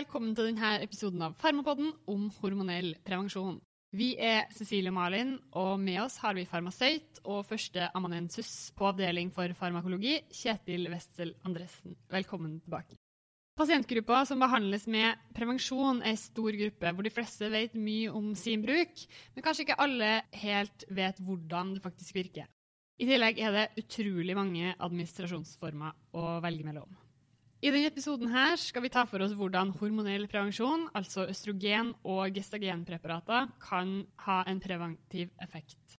Velkommen til denne episoden av Farmapodden om hormonell prevensjon. Vi er Cecilie Malin, og med oss har vi farmasøyt og førsteamanuensis på avdeling for farmakologi, Kjetil Westzel Andressen. Velkommen tilbake. Pasientgruppa som behandles med prevensjon, er en stor gruppe hvor de fleste vet mye om sin bruk, men kanskje ikke alle helt vet hvordan det faktisk virker. I tillegg er det utrolig mange administrasjonsformer å velge mellom. I denne episoden skal vi ta for oss hvordan hormonell prevensjon, altså østrogen- og gestagenpreparater, kan ha en preventiv effekt.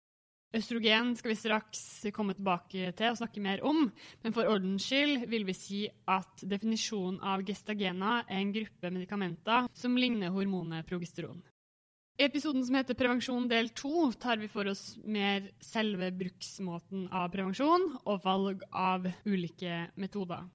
Østrogen skal vi straks komme tilbake til og snakke mer om, men for ordens skyld vil vi si at definisjonen av gestagener er en gruppe medikamenter som ligner hormonet progesteron. I episoden som heter Prevensjon del to, tar vi for oss mer selve bruksmåten av prevensjon og valg av ulike metoder.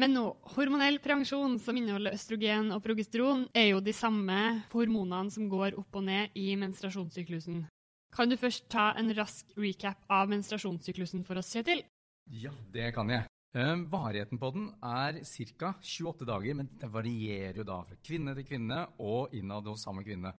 Men nå, hormonell prevensjon som inneholder østrogen og progesteron, er jo de samme hormonene som går opp og ned i menstruasjonssyklusen. Kan du først ta en rask recap av menstruasjonssyklusen for oss, Kjetil? Ja, det kan jeg. Eh, varigheten på den er ca. 28 dager, men det varierer jo da fra kvinne til kvinne og innad hos samme kvinne.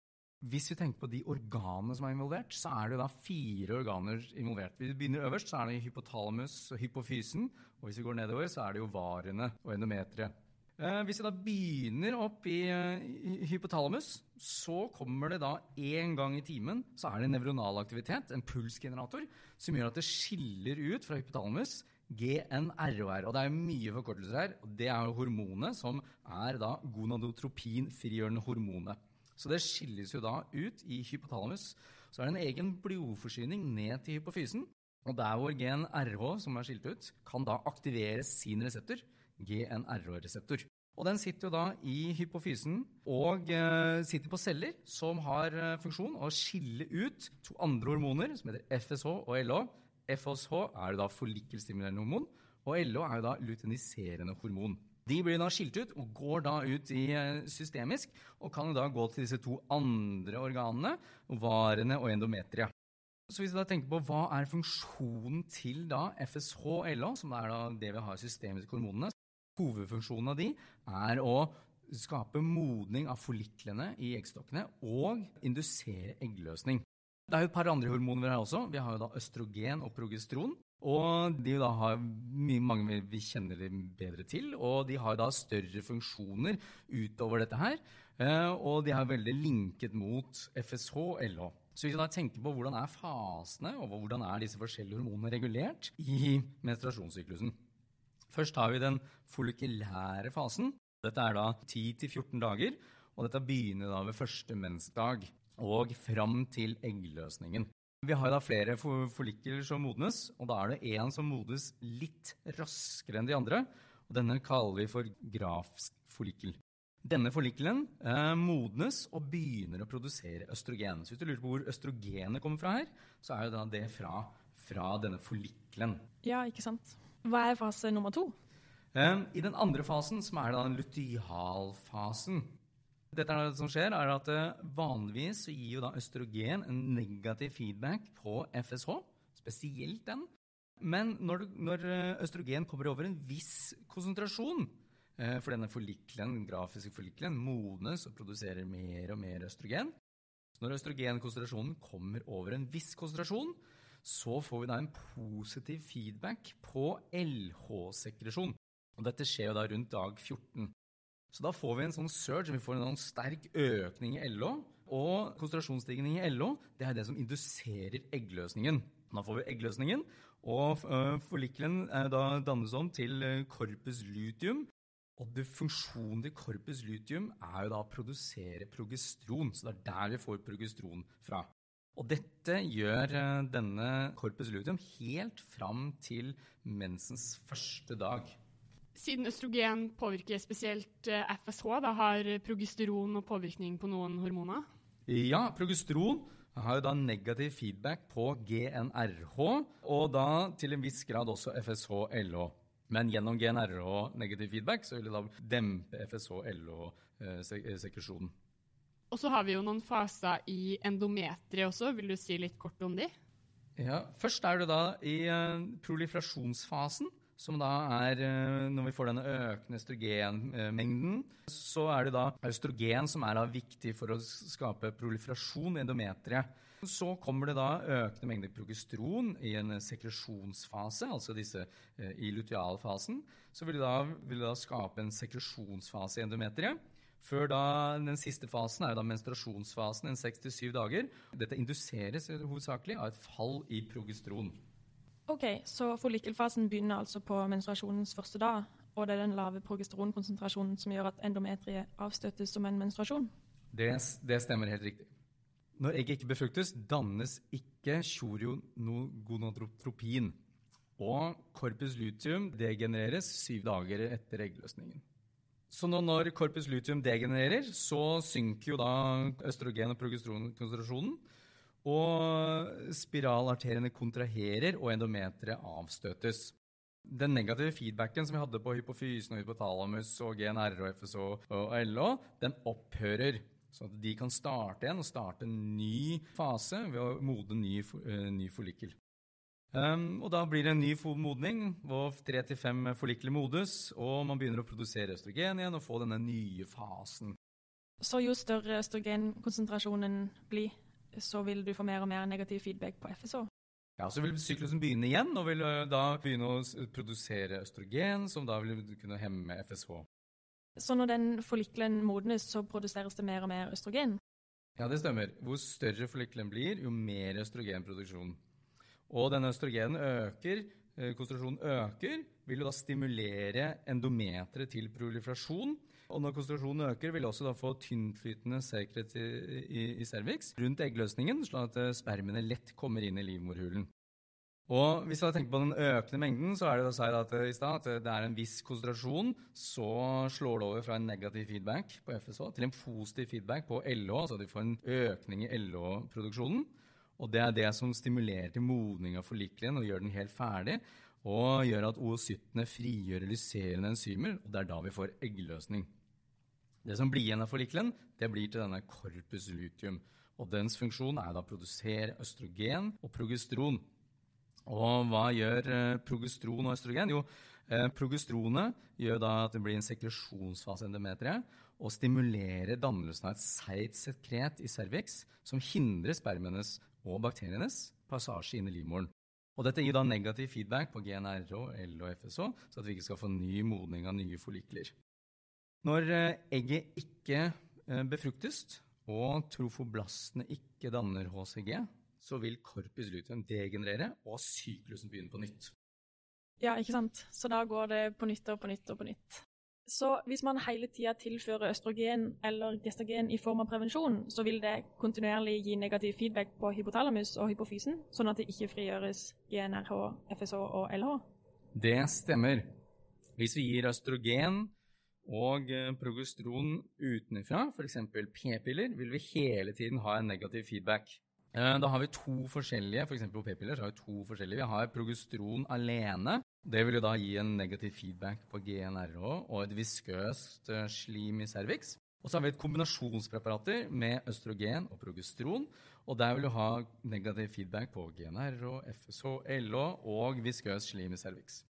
Hvis vi tenker på de organene som er involvert, så er det da fire organer involvert. Hvis Vi begynner øverst, så er det hypotalamus og hypofysen. Og hvis vi går nedover, så er det jo varene og endometriet. Eh, hvis vi da begynner opp i, i hypotalamus, så kommer det da én gang i timen så er det nevronal aktivitet, en pulsgenerator, som gjør at det skiller ut fra hypotalamus GNROR. Og det er mye forkortelser her. og Det er hormonet som er da gonadotropin-frigjørende hormonet. Så det skilles jo da ut i hypotalamus. Så er det en egen blodforsyning ned til hypofysen. Og der hvor GNRH, som er skilt ut, kan da aktivere sin reseptor, GNRH-reseptor. Og den sitter jo da i hypofysen og eh, sitter på celler som har eh, funksjon å skille ut to andre hormoner, som heter FSH og LH. FSH er jo da follikkelstimulerende hormon, og LH er jo da luteiniserende hormon. De blir da skilt ut og går da ut i eh, systemisk og kan da gå til disse to andre organene, varene og endometria. Så hvis vi da tenker på Hva er funksjonen til da FSH-LH, som er da det vi har i systemiske hormonene? Hovedfunksjonen av de er å skape modning av folliklene i eggstokkene og indusere eggløsning. Det er jo et par andre hormoner vi har også. Vi har jo da østrogen og progesteron. Og de da har mange vi kjenner dem bedre til, og de har da større funksjoner utover dette her. Eh, og de er veldig linket mot FSH og LH. Så hvis vi da tenker på hvordan er fasene, og hvordan er disse forskjellige hormonene regulert i menstruasjonssyklusen Først har vi den follikulære fasen. Dette er da 10-14 dager, og dette begynner da ved første mensdag og fram til eggløsningen. Vi har da flere follikler som modnes, og da er det én som modnes litt raskere enn de andre. og Denne kaller vi for grafsk follikkel. Denne follikkelen eh, modnes og begynner å produsere østrogen. Så hvis du lurer på hvor østrogenet kommer fra her, så er jo det fra, fra denne follikkelen. Ja, ikke sant. Hva er fase nummer to? Eh, I den andre fasen, som er den lutealfasen, dette er det som skjer, er at eh, Vanligvis gir jo da østrogen en negativ feedback på FSH, spesielt den. Men når, når eh, østrogen kommer over en viss konsentrasjon, eh, for denne forliklen, grafiske forliklen modnes og produserer mer og mer østrogen Når østrogenkonsentrasjonen kommer over en viss konsentrasjon, så får vi da en positiv feedback på LH-sekresjon. Og Dette skjer jo da rundt dag 14. Så da får vi en sånn surge, vi får en sånn sterk økning i LO. Og konsentrasjonsstigning i LO det er det som induserer eggløsningen. Da får vi eggløsningen, og forlikelen da dannes om til corpus luteum. Og det, funksjonen til corpus luteum er jo da å produsere progesteron. Så det er der vi får progesteron fra. Og dette gjør denne corpus luteum helt fram til mensens første dag. Siden østrogen påvirker spesielt eh, FSH, da har progesteron og påvirkning på noen hormoner? Ja, progesteron har jo da negativ feedback på GNRH, og da til en viss grad også FSH-LH. Men gjennom GNRH negativ feedback så vil det da dempe FSH-LH-sekresjonen. Eh, og så har vi jo noen faser i endometri også. Vil du si litt kort om de? Ja, Først er du da i prolifrasjonsfasen. Som da er eh, Når vi får denne økende østrogenmengden, så er det da østrogen som er da viktig for å skape proliferasjon i endometriet. Så kommer det da økende mengder progesteron i en sekresjonsfase, altså disse eh, i lutealfasen. Så vil det, da, vil det da skape en sekresjonsfase i endometriet. Før da, Den siste fasen er da menstruasjonsfasen, en seks til syv dager. Dette induseres hovedsakelig av et fall i progesteron. Ok, Så follikkelfasen begynner altså på menstruasjonens første dag, og det er den lave progesteronkonsentrasjonen som gjør at endometriet avstøtes som en menstruasjon? Det, det stemmer helt riktig. Når egget ikke befruktes, dannes ikke choriogonadotropin, og corpus luteum degenereres syv dager etter eggløsningen. Så når corpus luteum degenererer, så synker jo da østrogen- og progesteronkonsentrasjonen. Og spiralarteriene kontraherer, og endometeret avstøtes. Den negative feedbacken som vi hadde på hypofysen og hypotalamus og GNR og FSO og LO, den opphører. Så at de kan starte igjen og starte en ny fase ved å modne ny, uh, ny follikkel. Um, og da blir det en ny modning, hvor tre til fem forlikler modes, og man begynner å produsere østrogen igjen og få denne nye fasen. Så jo større østrogenkonsentrasjonen blir, så vil du få mer og mer negativ feedback på FSH. Ja, Så vil syklusen begynne igjen, og vil uh, da begynne å produsere østrogen, som da vil kunne hemme FSH. Så når den follikelen modnes, så produseres det mer og mer østrogen? Ja, det stemmer. Hvor større follikelen blir, jo mer østrogenproduksjon. Og denne østrogenen øker, eh, konsentrasjonen øker, vil jo da stimulere endometeret til proliferasjon. Og når konsentrasjonen øker, vil du også da få tynnflytende sekret i, i, i cervix rundt eggløsningen, slik at spermene lett kommer inn i livmorhulen. Og hvis jeg tenker på den økende mengden, så er det å si at, sted, at det er en viss konsentrasjon. Så slår det over fra en negativ feedback på FSH til en positiv feedback på LH. Altså vi får en økning i LH-produksjonen. Og det er det som stimulerer til modning av forlikelen og gjør den helt ferdig. Og gjør at oocyttene frigjør lyserende enzymer, og det er da vi får eggløsning. Det som blir igjen av forlikelen, det blir til denne corpus luteum. Og dens funksjon er da å produsere østrogen og progesteron. Og hva gjør eh, progesteron og østrogen? Jo, eh, progesteronet gjør da at det blir en sekresjonsfase i og stimulerer dannelsen av et seigt sekret i cervix som hindrer spermenes og bakterienes passasje inn i livmoren. Og dette gir da negativ feedback på GNRH, L og FSH, så at vi ikke skal få ny modning av nye forlikler. Når eh, egget ikke eh, befruktes og trofoblastene ikke danner HCG, så vil corpus luteum degenerere og syklusen begynne på nytt. Ja, ikke sant. Så da går det på nytt og på nytt og på nytt. Så hvis man hele tida tilfører østrogen eller gestagen i form av prevensjon, så vil det kontinuerlig gi negativ feedback på hypotalamus og hypofysen, sånn at det ikke frigjøres GNRH, FSH og LH? Det stemmer. Hvis vi gir østrogen og eh, progesteron utenfra, f.eks. p-piller, vil vi hele tiden ha en negativ feedback. Eh, da har vi to forskjellige. For p-piller så har vi to forskjellige. Vi har progesteron alene. Det vil jo da gi en negativ feedback på GNRH og et viskøst eh, slim i cervix. Og så har vi et kombinasjonspreparater med østrogen og progesteron. Og der vil du ha negativ feedback på GNRH, FSH, LH og viskøs slim i cervix.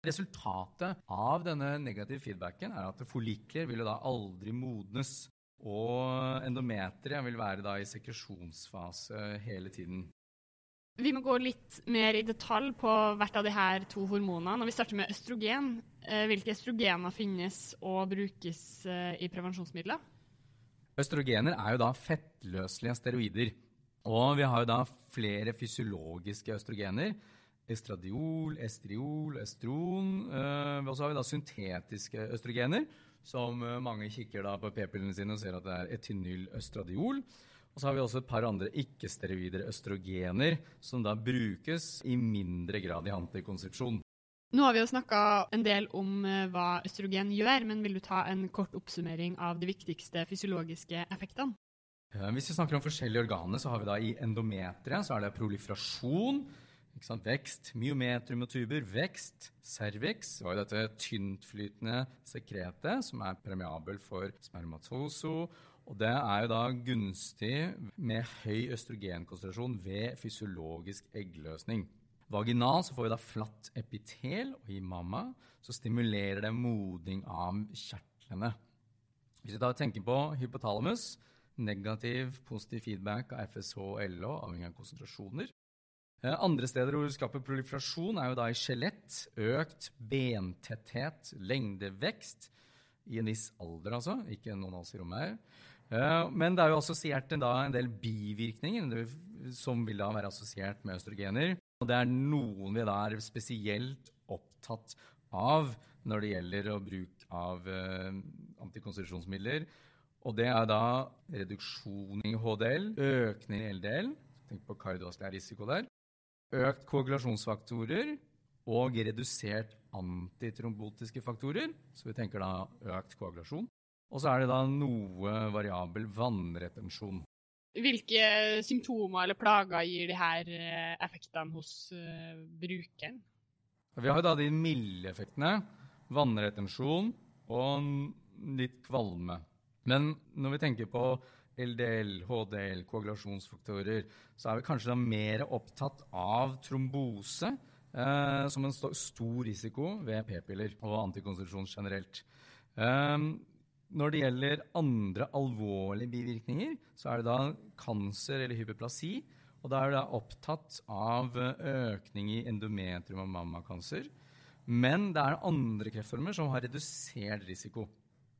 Resultatet av denne negative feedbacken er at follikler vil jo da aldri modnes. Og endometriet vil være da i sekresjonsfase hele tiden. Vi må gå litt mer i detalj på hvert av de her to hormonene. Når vi starter med østrogen, eh, hvilke østrogener finnes og brukes eh, i prevensjonsmidler? Østrogener er jo da fettløselige steroider. Og vi har jo da flere fysiologiske østrogener. Estradiol, estriol, estron. Eh, og så har vi da syntetiske østrogener som eh, mange kikker da på p-pillene sine og ser at det er etynyløstradiol. Og så har vi også et par andre ikke-steroider østrogener som da brukes i mindre grad i antikonsepsjon. Nå har vi jo snakka en del om eh, hva østrogen gjør, men vil du ta en kort oppsummering av de viktigste fysiologiske effektene? Hvis vi snakker om forskjellige organer, så har vi da i endometeret så er det proliferasjon. Vekst, myometrium og tuber, vekst, cervix var jo dette tyntflytende sekretet som er premiabel for spermatoso. Og det er jo da gunstig med høy østrogenkonsentrasjon ved fysiologisk eggløsning. Vaginal så får vi da flatt epitel, og i mamma så stimulerer det modning av kjertlene. Hvis vi da tenker på hypotalamus, negativ, positiv feedback av FSH og LH, avhengig av konsentrasjoner. Eh, andre steder hvor vi skaper proliferasjon, er jo da i skjelett, økt bentetthet, lengdevekst, i en viss alder, altså. Ikke noen av oss i rommet her. Eh, men det er jo assosiert en, del bivirkninger som vil da være assosiert med østrogener. Og det er noen vi da er spesielt opptatt av når det gjelder bruk av uh, antikonstitusjonsmidler. Og det er da reduksjon i HDL, økning i LDL, tenk på kardiovaskulær risiko der, økt koagulasjonsfaktorer og redusert antitrombotiske faktorer, så vi tenker da økt koagulasjon. Og så er det da noe variabel vannretensjon. Hvilke symptomer eller plager gir de her eh, effektene hos uh, brukeren? Vi har jo da de milde effektene. Vannretensjon og litt kvalme. Men når vi tenker på LDL, HDL, koagulasjonsfaktorer, så er vi kanskje mer opptatt av trombose eh, som en st stor risiko ved p-piller og antikonstitusjon generelt. Um, når det gjelder andre alvorlige bivirkninger, så er det da kancer eller hyperplasi. Og da er det opptatt av økning i endometrium og mammakancer. Men det er andre kreftformer som har redusert risiko.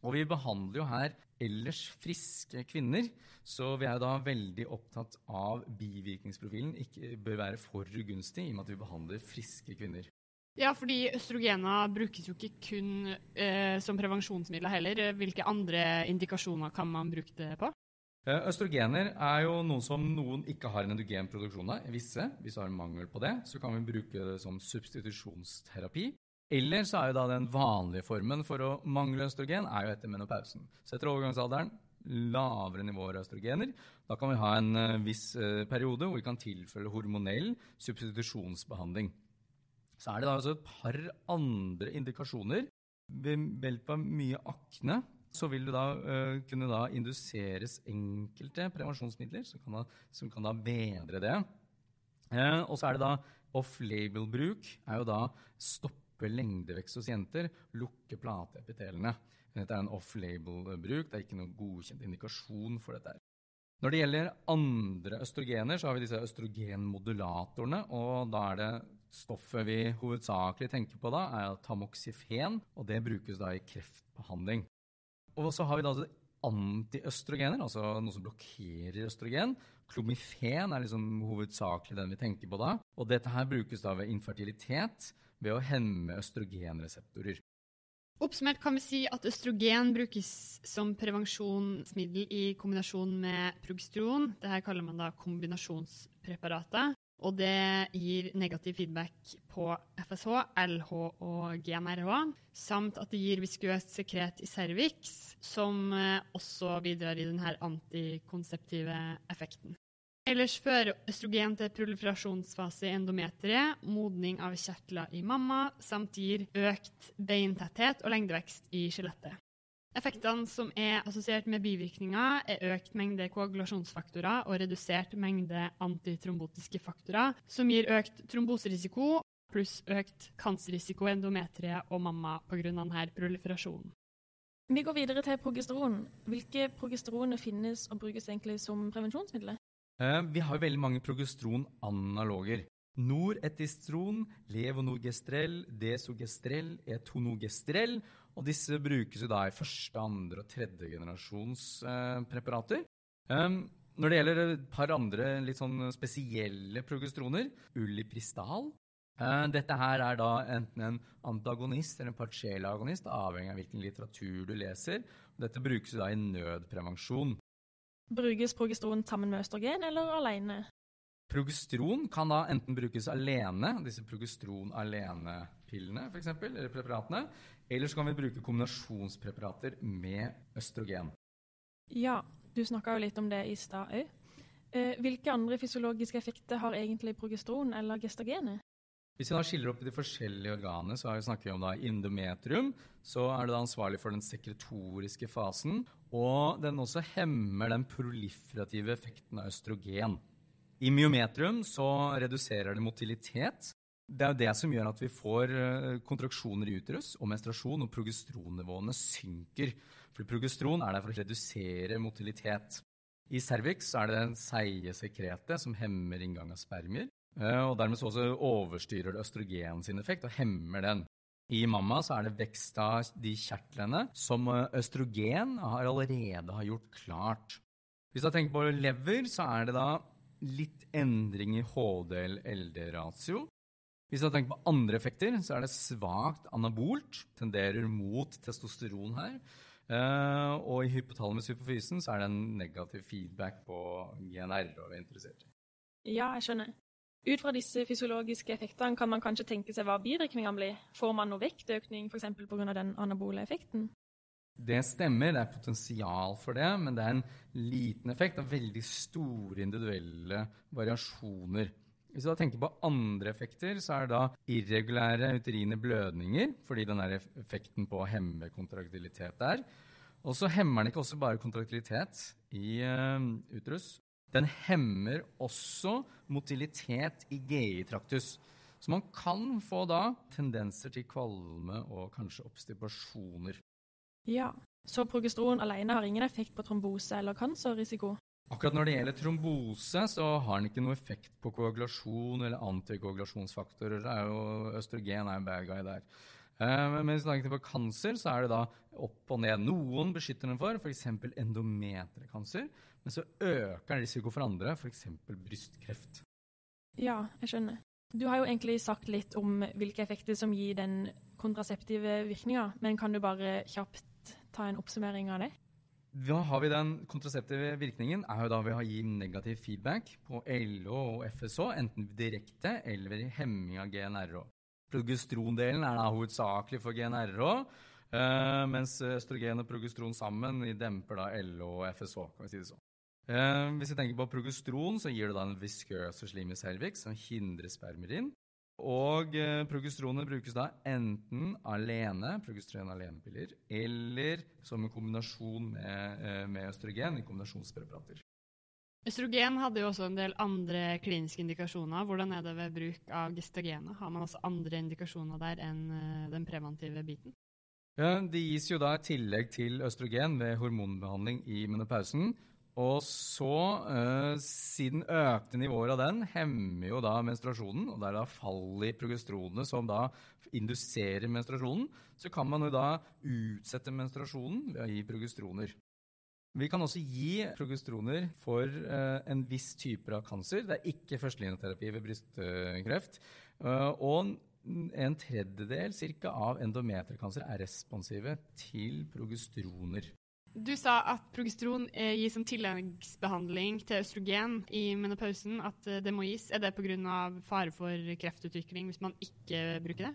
Og vi behandler jo her ellers friske kvinner, så vi er da veldig opptatt av bivirkningsprofilen ikke bør være for gunstig i og med at vi behandler friske kvinner. Ja, fordi østrogener brukes jo ikke kun eh, som prevensjonsmidler heller. Hvilke andre indikasjoner kan man bruke det på? Eh, østrogener er jo noe som noen ikke har en endogen produksjon av. Visse, hvis du har mangel på det, så kan vi bruke det som substitusjonsterapi. Eller så er jo da den vanlige formen for å mangle østrogen er jo etter menopausen. Så etter overgangsalderen lavere nivåer av østrogener. Da kan vi ha en uh, viss uh, periode hvor vi kan tilfelle hormonell substitusjonsbehandling. Så er det da altså et par andre indikasjoner. Ved hjelp av mye akne så vil det da uh, kunne da induseres enkelte prevensjonsmidler som kan da, som kan da bedre det. Og så er det da off-label-bruk. er jo da stoppe lengdevekst hos jenter, lukke plateepitelene. Dette er en off-label-bruk. Det er ikke noen godkjent indikasjon for dette. Når det gjelder andre østrogener, så har vi disse østrogenmodulatorene. og da er det Stoffet vi hovedsakelig tenker på da, er tamoxifen, og det brukes da i kreftbehandling. Og så har vi da antiøstrogener, altså noe som blokkerer østrogen. Klomifen er liksom hovedsakelig den vi tenker på da. Og dette her brukes da ved infertilitet ved å hemme østrogenreseptorer. Oppsummert kan vi si at østrogen brukes som prevensjonsmiddel i kombinasjon med progesteron. Dette kaller man da kombinasjonspreparater. Og det gir negativ feedback på FSH, LH og GMRH, samt at det gir viskøst sekret i cervix, som eh, også bidrar i denne antikonseptive effekten. Ellers fører østrogen til proliferasjonsfase i endometriet, modning av kjertler i mamma, samt gir økt beintetthet og lengdevekst i skjelettet. Effektene som er assosiert med bivirkninger, er økt mengde koagulasjonsfaktorer og redusert mengde antitrombotiske faktorer, som gir økt tromboserisiko pluss økt kancerrisiko i endometriet og mamma pga. denne proliferasjonen. Vi går videre til progesteron. Hvilke progesteroner finnes og brukes egentlig som prevensjonsmidler? Eh, vi har jo veldig mange progesteronanaloger. Noretistron, levonogestrel, desogestrel, etonogestrel og disse brukes jo da i første, andre og tredje generasjons eh, preparater. Um, når det gjelder et par andre litt sånn spesielle progestroner, Ulipristal uh, Dette her er da enten en antagonist eller en partiell agonist, avhengig av hvilken litteratur du leser. Dette brukes da i nødprevensjon. Brukes progesteron sammen med østrogen eller alene? Progesteron kan da enten brukes alene, disse progesteron alene-pillene f.eks., eller preparatene, eller så kan vi bruke kombinasjonspreparater med østrogen. Ja, du snakka jo litt om det i stad òg. Eh, hvilke andre fysiologiske effekter har egentlig progesteron eller gestagenet? Hvis vi da skiller opp i de forskjellige organene, så snakker vi om da endometrium. Så er det da ansvarlig for den sekretoriske fasen. Og den også hemmer den proliferative effekten av østrogen. I myometrium så reduserer det motilitet, Det er jo det som gjør at vi får eh, kontraksjoner i uterus og menstruasjon, og progestronnivåene synker. For progestron er der for å redusere motilitet. I cervix er det den seige sekretet som hemmer inngang av spermier. Eh, og dermed så også overstyrer det østrogen sin effekt og hemmer den. I mamma så er det vekst av de kjertlene som eh, østrogen har allerede har gjort klart. Hvis du tenker på lever, så er det da litt endring i HDL-LD-ratio. Hvis du tenker på andre effekter, så er det svakt anabolt, tenderer mot testosteron her. Uh, og i hypotalamus-hypofysen så er det en negativ feedback på GNR. og vi er interessert i. Ja, jeg skjønner. Ut fra disse fysiologiske effektene kan man kanskje tenke seg hva bivirkningene blir. Får man noe vektøkning f.eks. pga. den anabole effekten? Det stemmer, det er potensial for det, men det er en liten effekt av veldig store individuelle variasjoner. Hvis du da tenker på andre effekter, så er det da irregulære uterine blødninger, fordi den der effekten på å hemme kontraktilitet der. Og så hemmer den ikke også bare kontraktilitet i uh, uterus. Den hemmer også motilitet i GI-traktus. Så man kan få da tendenser til kvalme og kanskje obstipasjoner. Ja, Så progesteron alene har ingen effekt på trombose eller kancerrisiko? Akkurat når det gjelder trombose, så har den ikke noe effekt på koagulasjon eller antikoagulasjonsfaktorer. Det er jo, østrogen er en bad guy der. Eh, men hvis vi snakker på kancer, så er det da opp og ned. Noen beskytter den for, f.eks. endometerkancer, men så øker den risiko for andre, f.eks. brystkreft. Ja, jeg skjønner. Du har jo egentlig sagt litt om hvilke effekter som gir den kontraseptive virkninga, men kan du bare kjapt ta en oppsummering av det? Da har vi Den kontraseptive virkningen er jo da ved å gi negativ feedback på LO og FSH, enten direkte eller ved hemming av GNRH. Progestrondelen er da hovedsakelig for GNRH, øh, mens østrogen og progestron sammen demper da LO og FSH. kan vi si det sånn. Uh, hvis vi tenker på progestron, så gir det da en viskøs slim i cervix som hindrer spermierin. Og eh, progesteronet brukes da enten alene, progesteron alenepiller, eller som en kombinasjon med, eh, med østrogen i kombinasjonspreparater. Østrogen hadde jo også en del andre kliniske indikasjoner. Hvordan er det ved bruk av gestagenet? Har man også andre indikasjoner der enn eh, den preventive biten? Ja, Det gis jo da tillegg til østrogen ved hormonbehandling i menopausen. Og så, eh, siden økte nivåer av den, hemmer jo da menstruasjonen, og det er da fall i progesteronene som da induserer menstruasjonen, så kan man jo da utsette menstruasjonen ved å gi progesteroner. Vi kan også gi progesteroner for eh, en viss type av kancer. Det er ikke førstelinjeterapi ved brystkreft. Eh, og en tredjedel cirka, av endometerkancer er responsive til progesteroner. Du sa at progesteron eh, gis som tilleggsbehandling til østrogen i menopausen. At eh, det må gis. Er det pga. fare for kreftutvikling hvis man ikke bruker det?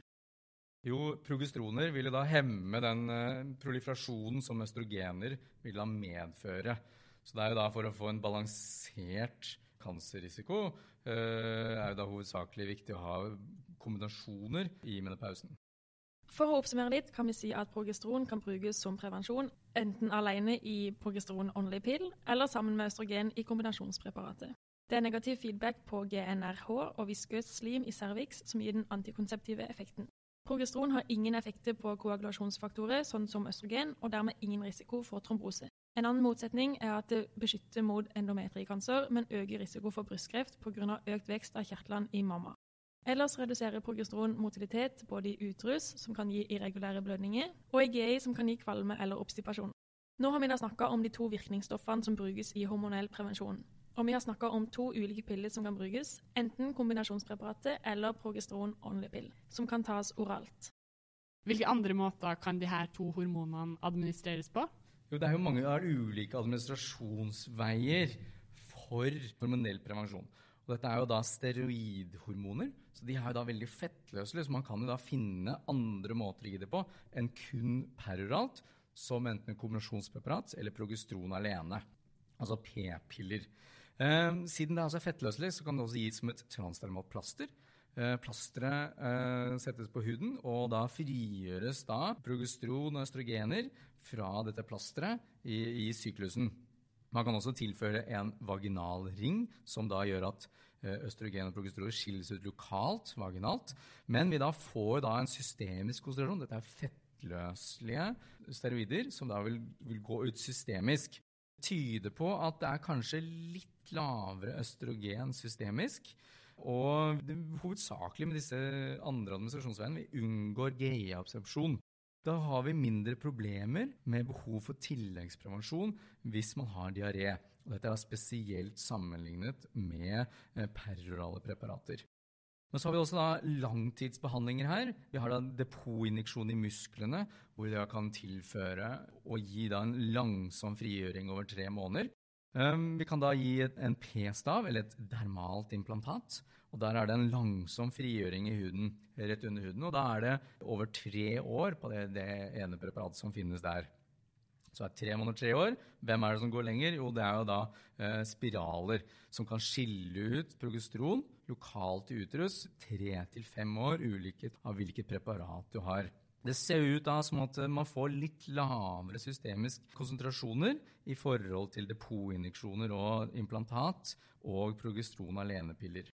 Jo, progesteroner vil da hemme den uh, proliferasjonen som østrogener vil da medføre. Så det er jo da for å få en balansert kancerrisiko uh, er jo da hovedsakelig viktig å ha kombinasjoner i menopausen. For å oppsummere litt kan vi si at progesteron kan brukes som prevensjon, enten alene i progesteron only pill eller sammen med østrogen i kombinasjonspreparatet. Det er negativ feedback på GNRH og viskøs slim i cervix som gir den antikonseptive effekten. Progesteron har ingen effekter på koagulasjonsfaktorer, sånn som østrogen, og dermed ingen risiko for trombose. En annen motsetning er at det beskytter mot endometrikanser, men øker risiko for brystkreft pga. økt vekst av kjertlene i mamma. Ellers reduserer progesteron motilitet både i utrus, som kan gi irregulære blødninger, og i GI, som kan gi kvalme eller obstipasjon. Nå har vi da snakka om de to virkningsstoffene som brukes i hormonell prevensjon. Og vi har snakka om to ulike piller som kan brukes, enten kombinasjonspreparatet eller progesteron only pill, som kan tas oralt. Hvilke andre måter kan de her to hormonene administreres på? Jo, det er jo mange ulike administrasjonsveier for hormonell prevensjon. Og dette er jo da steroidhormoner, så de er da veldig fettløselige. Så man kan jo da finne andre måter å gi det på enn kun peroralt, som enten kombinasjonspreparat eller progestron alene. Altså p-piller. Eh, siden det er altså fettløselig, så kan det også gis som et transdermalt plaster. Eh, plasteret eh, settes på huden, og da frigjøres da progestron og østrogener fra dette plasteret i, i syklusen. Man kan også tilføre en vaginal ring, som da gjør at eh, østrogen og progesteron skilles ut lokalt, vaginalt. Men vi da får da en systemisk konsentrasjon. Dette er fettløselige steroider som da vil, vil gå ut systemisk. Det tyder på at det er kanskje litt lavere østrogen systemisk. Og det, hovedsakelig med disse andre administrasjonsveiene vi unngår GI-absorpsjon. Da har vi mindre problemer med behov for tilleggsprevensjon hvis man har diaré. Og dette er spesielt sammenlignet med eh, perorale preparater. Men så har vi også da langtidsbehandlinger her. Vi har da depotinjeksjon i musklene, hvor da kan tilføre og gi da en langsom frigjøring over tre måneder. Um, vi kan da gi en p-stav, eller et dermalt implantat. Og Der er det en langsom frigjøring i huden, rett under huden. Og da er det over tre år på det, det ene preparatet som finnes der. Så er tre måneder tre år. Hvem er det som går lenger? Jo, det er jo da eh, spiraler som kan skille ut progesteron lokalt i uterus tre til fem år, ulike av hvilket preparat du har. Det ser ut da som at man får litt lavere systemisk konsentrasjoner i forhold til depotinjeksjoner og implantat og progesteron alenepiller.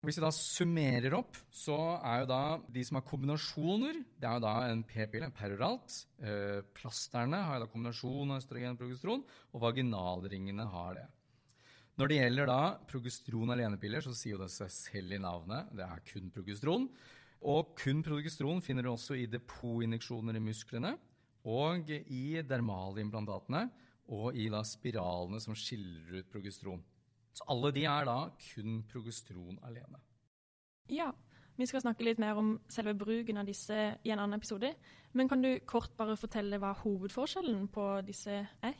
Hvis vi da summerer opp, så er jo da de som har kombinasjoner, det er jo da en p-pille, peroralt. Eh, plasterne har jo da kombinasjon av østrogen og progesteron, og vaginalringene har det. Når det gjelder da progesteron alenepiller, så sier jo det seg selv i navnet. Det er kun progesteron. Og kun progesteron finner du også i depotinjeksjoner i musklene, og i dermalimplantatene, og i da spiralene som skiller ut progesteron. Så alle de er da kun progesteron alene. Ja, vi skal snakke litt mer om selve bruken av disse i en annen episode. Men kan du kort bare fortelle hva hovedforskjellen på disse er?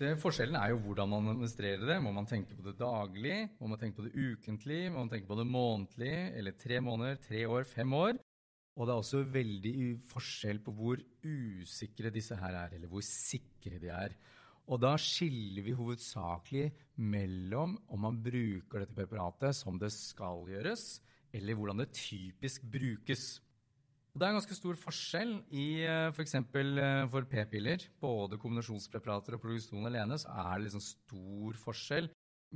Det, forskjellen er jo hvordan man administrerer det. Må man tenke på det daglig? Må man tenke på det ukentlig? Må man tenke på det månedlig? Eller tre måneder, tre år, fem år? Og det er også veldig forskjell på hvor usikre disse her er, eller hvor sikre de er. Og da skiller vi hovedsakelig mellom om man bruker dette preparatet som det skal gjøres, eller hvordan det typisk brukes. Det er en ganske stor forskjell i f.eks. Eh, for, eh, for p-piller. Både kombinasjonspreparater og progesteron alene så er det liksom stor forskjell.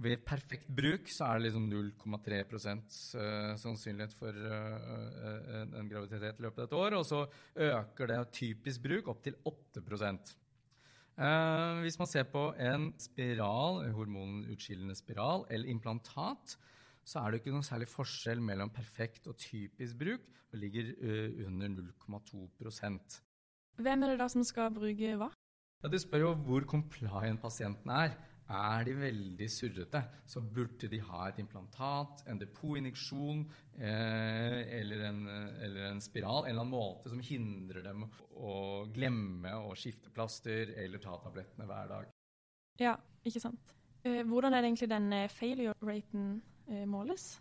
Ved perfekt bruk så er det liksom 0,3 uh, sannsynlighet for en graviditet i løpet av et år. Og så øker det typisk bruk opp til 8 Eh, hvis man ser på en spiral, en hormonutskillende spiral eller implantat, så er det ikke noen særlig forskjell mellom perfekt og typisk bruk. Det ligger uh, under 0,2% Hvem er det da som skal bruke hva? Ja, Du spør jo hvor compliant pasienten er. Er de veldig surrete, så burde de ha et implantat, en depotinjeksjon eh, eller, en, eller, en, spiral, en eller annen måte som hindrer dem å glemme å skifte plaster eller ta tablettene hver dag. Ja, ikke sant. Eh, hvordan er det egentlig den eh, failure-raten eh, måles?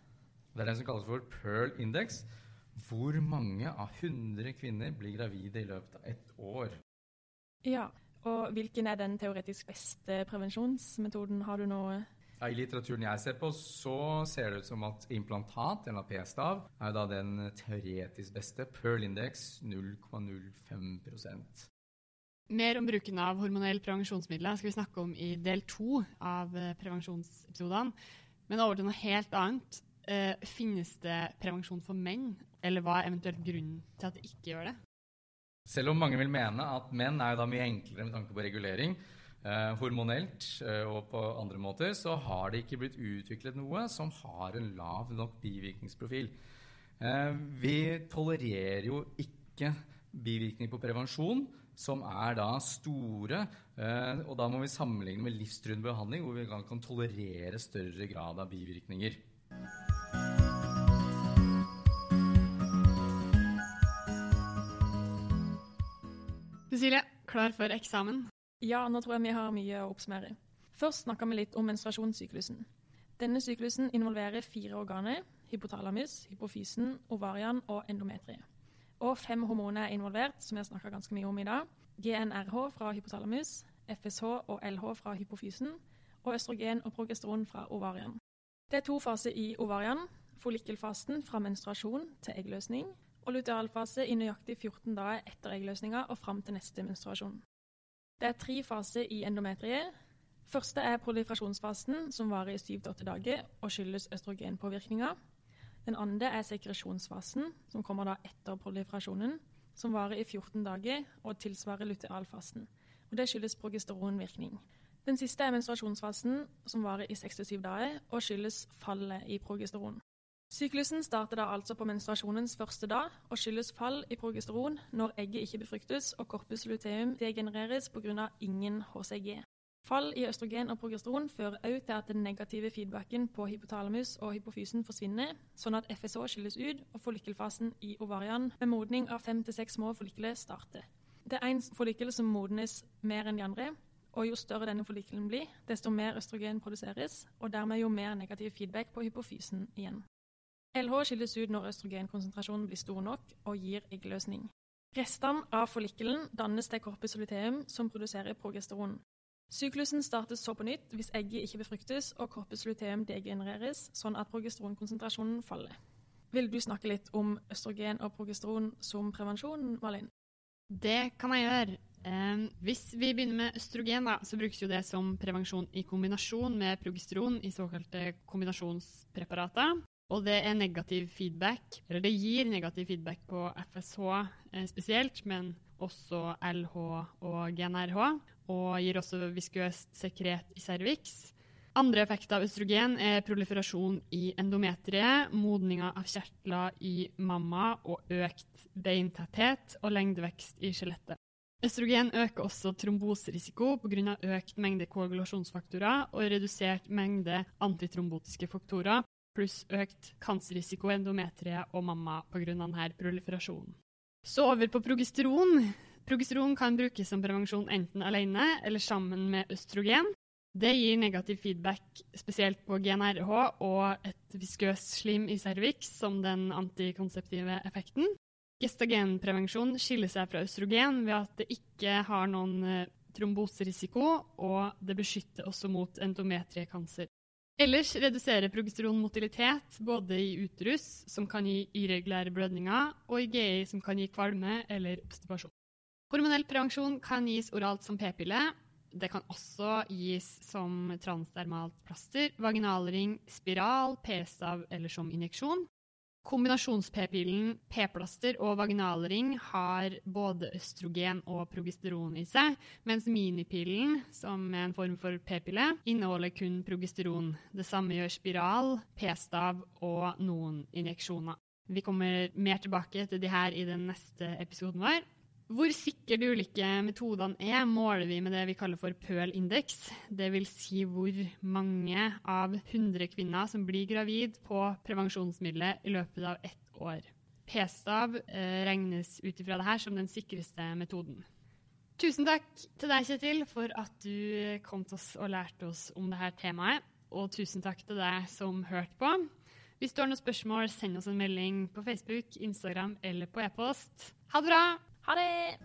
Det er den som kalles for Pearl Index. Hvor mange av 100 kvinner blir gravide i løpet av ett år? Ja, og hvilken er den teoretisk beste prevensjonsmetoden? Har du noe ja, I litteraturen jeg ser på, så ser det ut som at implantat, eller p-stav, er da den teoretisk beste. Pearl index 0,05% Mer om bruken av hormonell prevensjonsmidler skal vi snakke om i del to av eh, prevensjonsepisodene. Men over til noe helt annet. Eh, finnes det prevensjon for menn, eller hva er eventuelt grunnen til at det ikke gjør det? Selv om mange vil mene at menn er da mye enklere med tanke på regulering, eh, hormonelt eh, og på andre måter, så har det ikke blitt utviklet noe som har en lav nok bivirkningsprofil. Eh, vi tolererer jo ikke bivirkninger på prevensjon som er da store. Eh, og da må vi sammenligne med livstruende behandling, hvor vi kan tolerere større grad av bivirkninger. Cecilie, klar for eksamen? Ja, nå tror jeg vi har mye å oppsummere. Først snakker vi litt om menstruasjonssyklusen. Denne syklusen involverer fire organer. Hypotalamus, hypofysen, ovarian og endometrie. Og fem hormoner er involvert, som har snakka ganske mye om i dag. GNRH fra hypotalamus, FSH og LH fra hypofysen, og østrogen og progesteron fra ovarian. Det er to faser i ovarian. Follikkelfasen fra menstruasjon til eggløsning, og lutealfase i nøyaktig 14 dager etter eggløsninga og fram til neste menstruasjon. Det er tre faser i endometriet. Første er proliferasjonsfasen, som varer i 7-8 dager og skyldes østrogenpåvirkninger. Den andre er sekresjonsfasen, som kommer da etter proliferasjonen, som varer i 14 dager og tilsvarer lutealfasen. Og Det skyldes progesteronvirkning. Den siste er menstruasjonsfasen, som varer i 6-7 dager og skyldes fallet i progesteron. Syklusen starter da altså på menstruasjonens første dag og skyldes fall i progesteron når egget ikke befruktes og corpus luteum degenereres pga. ingen HCG. Fall i østrogen og progesteron fører også til at den negative feedbacken på hypotalamus og hypofysen forsvinner, sånn at FSH skilles ut og follikkelfasen i ovarian med modning av fem til seks små follikler starter. Det er én follikkel som modnes mer enn de andre, og jo større denne follikkelen blir, desto mer østrogen produseres, og dermed jo mer negativ feedback på hypofysen igjen. LH skilles ut når østrogenkonsentrasjonen blir stor nok og gir eggløsning. Restene av follikkelen dannes til corpus luteum, som produserer progesteron. Syklusen startes så på nytt hvis egget ikke befruktes og corpus luteum degenereres, sånn at progesteronkonsentrasjonen faller. Vil du snakke litt om østrogen og progesteron som prevensjon, Malin? Det kan jeg gjøre. Eh, hvis vi begynner med østrogen, da, så brukes jo det som prevensjon i kombinasjon med progesteron i såkalte kombinasjonspreparater. Og det er negativ feedback, eller det gir negativ feedback på FSH eh, spesielt, men også LH og GNRH og gir også viskøst sekret i cervix. Andre effekter av østrogen er proliferasjon i endometriet, modninga av kjertler i mamma og økt beintetthet og lengdevekst i skjelettet. Østrogen øker også tromboserisiko pga. økt mengde koagulasjonsfaktorer og redusert mengde antitrombotiske faktorer, pluss økt kancerrisiko i endometriet og mamma pga. denne proliferasjonen. Så over på progesteron. Progesteron kan brukes som prevensjon enten alene eller sammen med østrogen. Det gir negativ feedback spesielt på GNRH og et viskøst slim i cervix som den antikonseptive effekten. Gestagenprevensjon skiller seg fra østrogen ved at det ikke har noen eh, tromboserisiko, og det beskytter også mot endometriekancer. Ellers reduserer progesteron motilitet både i uterus, som kan gi irregulære blødninger, og i GI, som kan gi kvalme eller obstipasjon. Hormonell prevensjon kan gis oralt som p-pille. Det kan også gis som transdermalt plaster, vaginalring, spiral, p-stav eller som injeksjon. Kombinasjons-p-pillen p-plaster og vaginalring har både østrogen og progesteron i seg, mens minipillen, som er en form for p-pille, inneholder kun progesteron. Det samme gjør spiral, p-stav og noen injeksjoner. Vi kommer mer tilbake til de her i den neste episoden vår. Hvor sikre de ulike metodene er, måler vi med det vi kaller for PØL-indeks. Dvs. Si hvor mange av 100 kvinner som blir gravid på prevensjonsmiddelet i løpet av ett år. P-stav eh, regnes ut ifra dette som den sikreste metoden. Tusen takk til deg, Kjetil, for at du kom til oss og lærte oss om dette temaet. Og tusen takk til deg som hørte på. Hvis du har noen spørsmål, send oss en melding på Facebook, Instagram eller på e-post. Ha det bra! Ha det!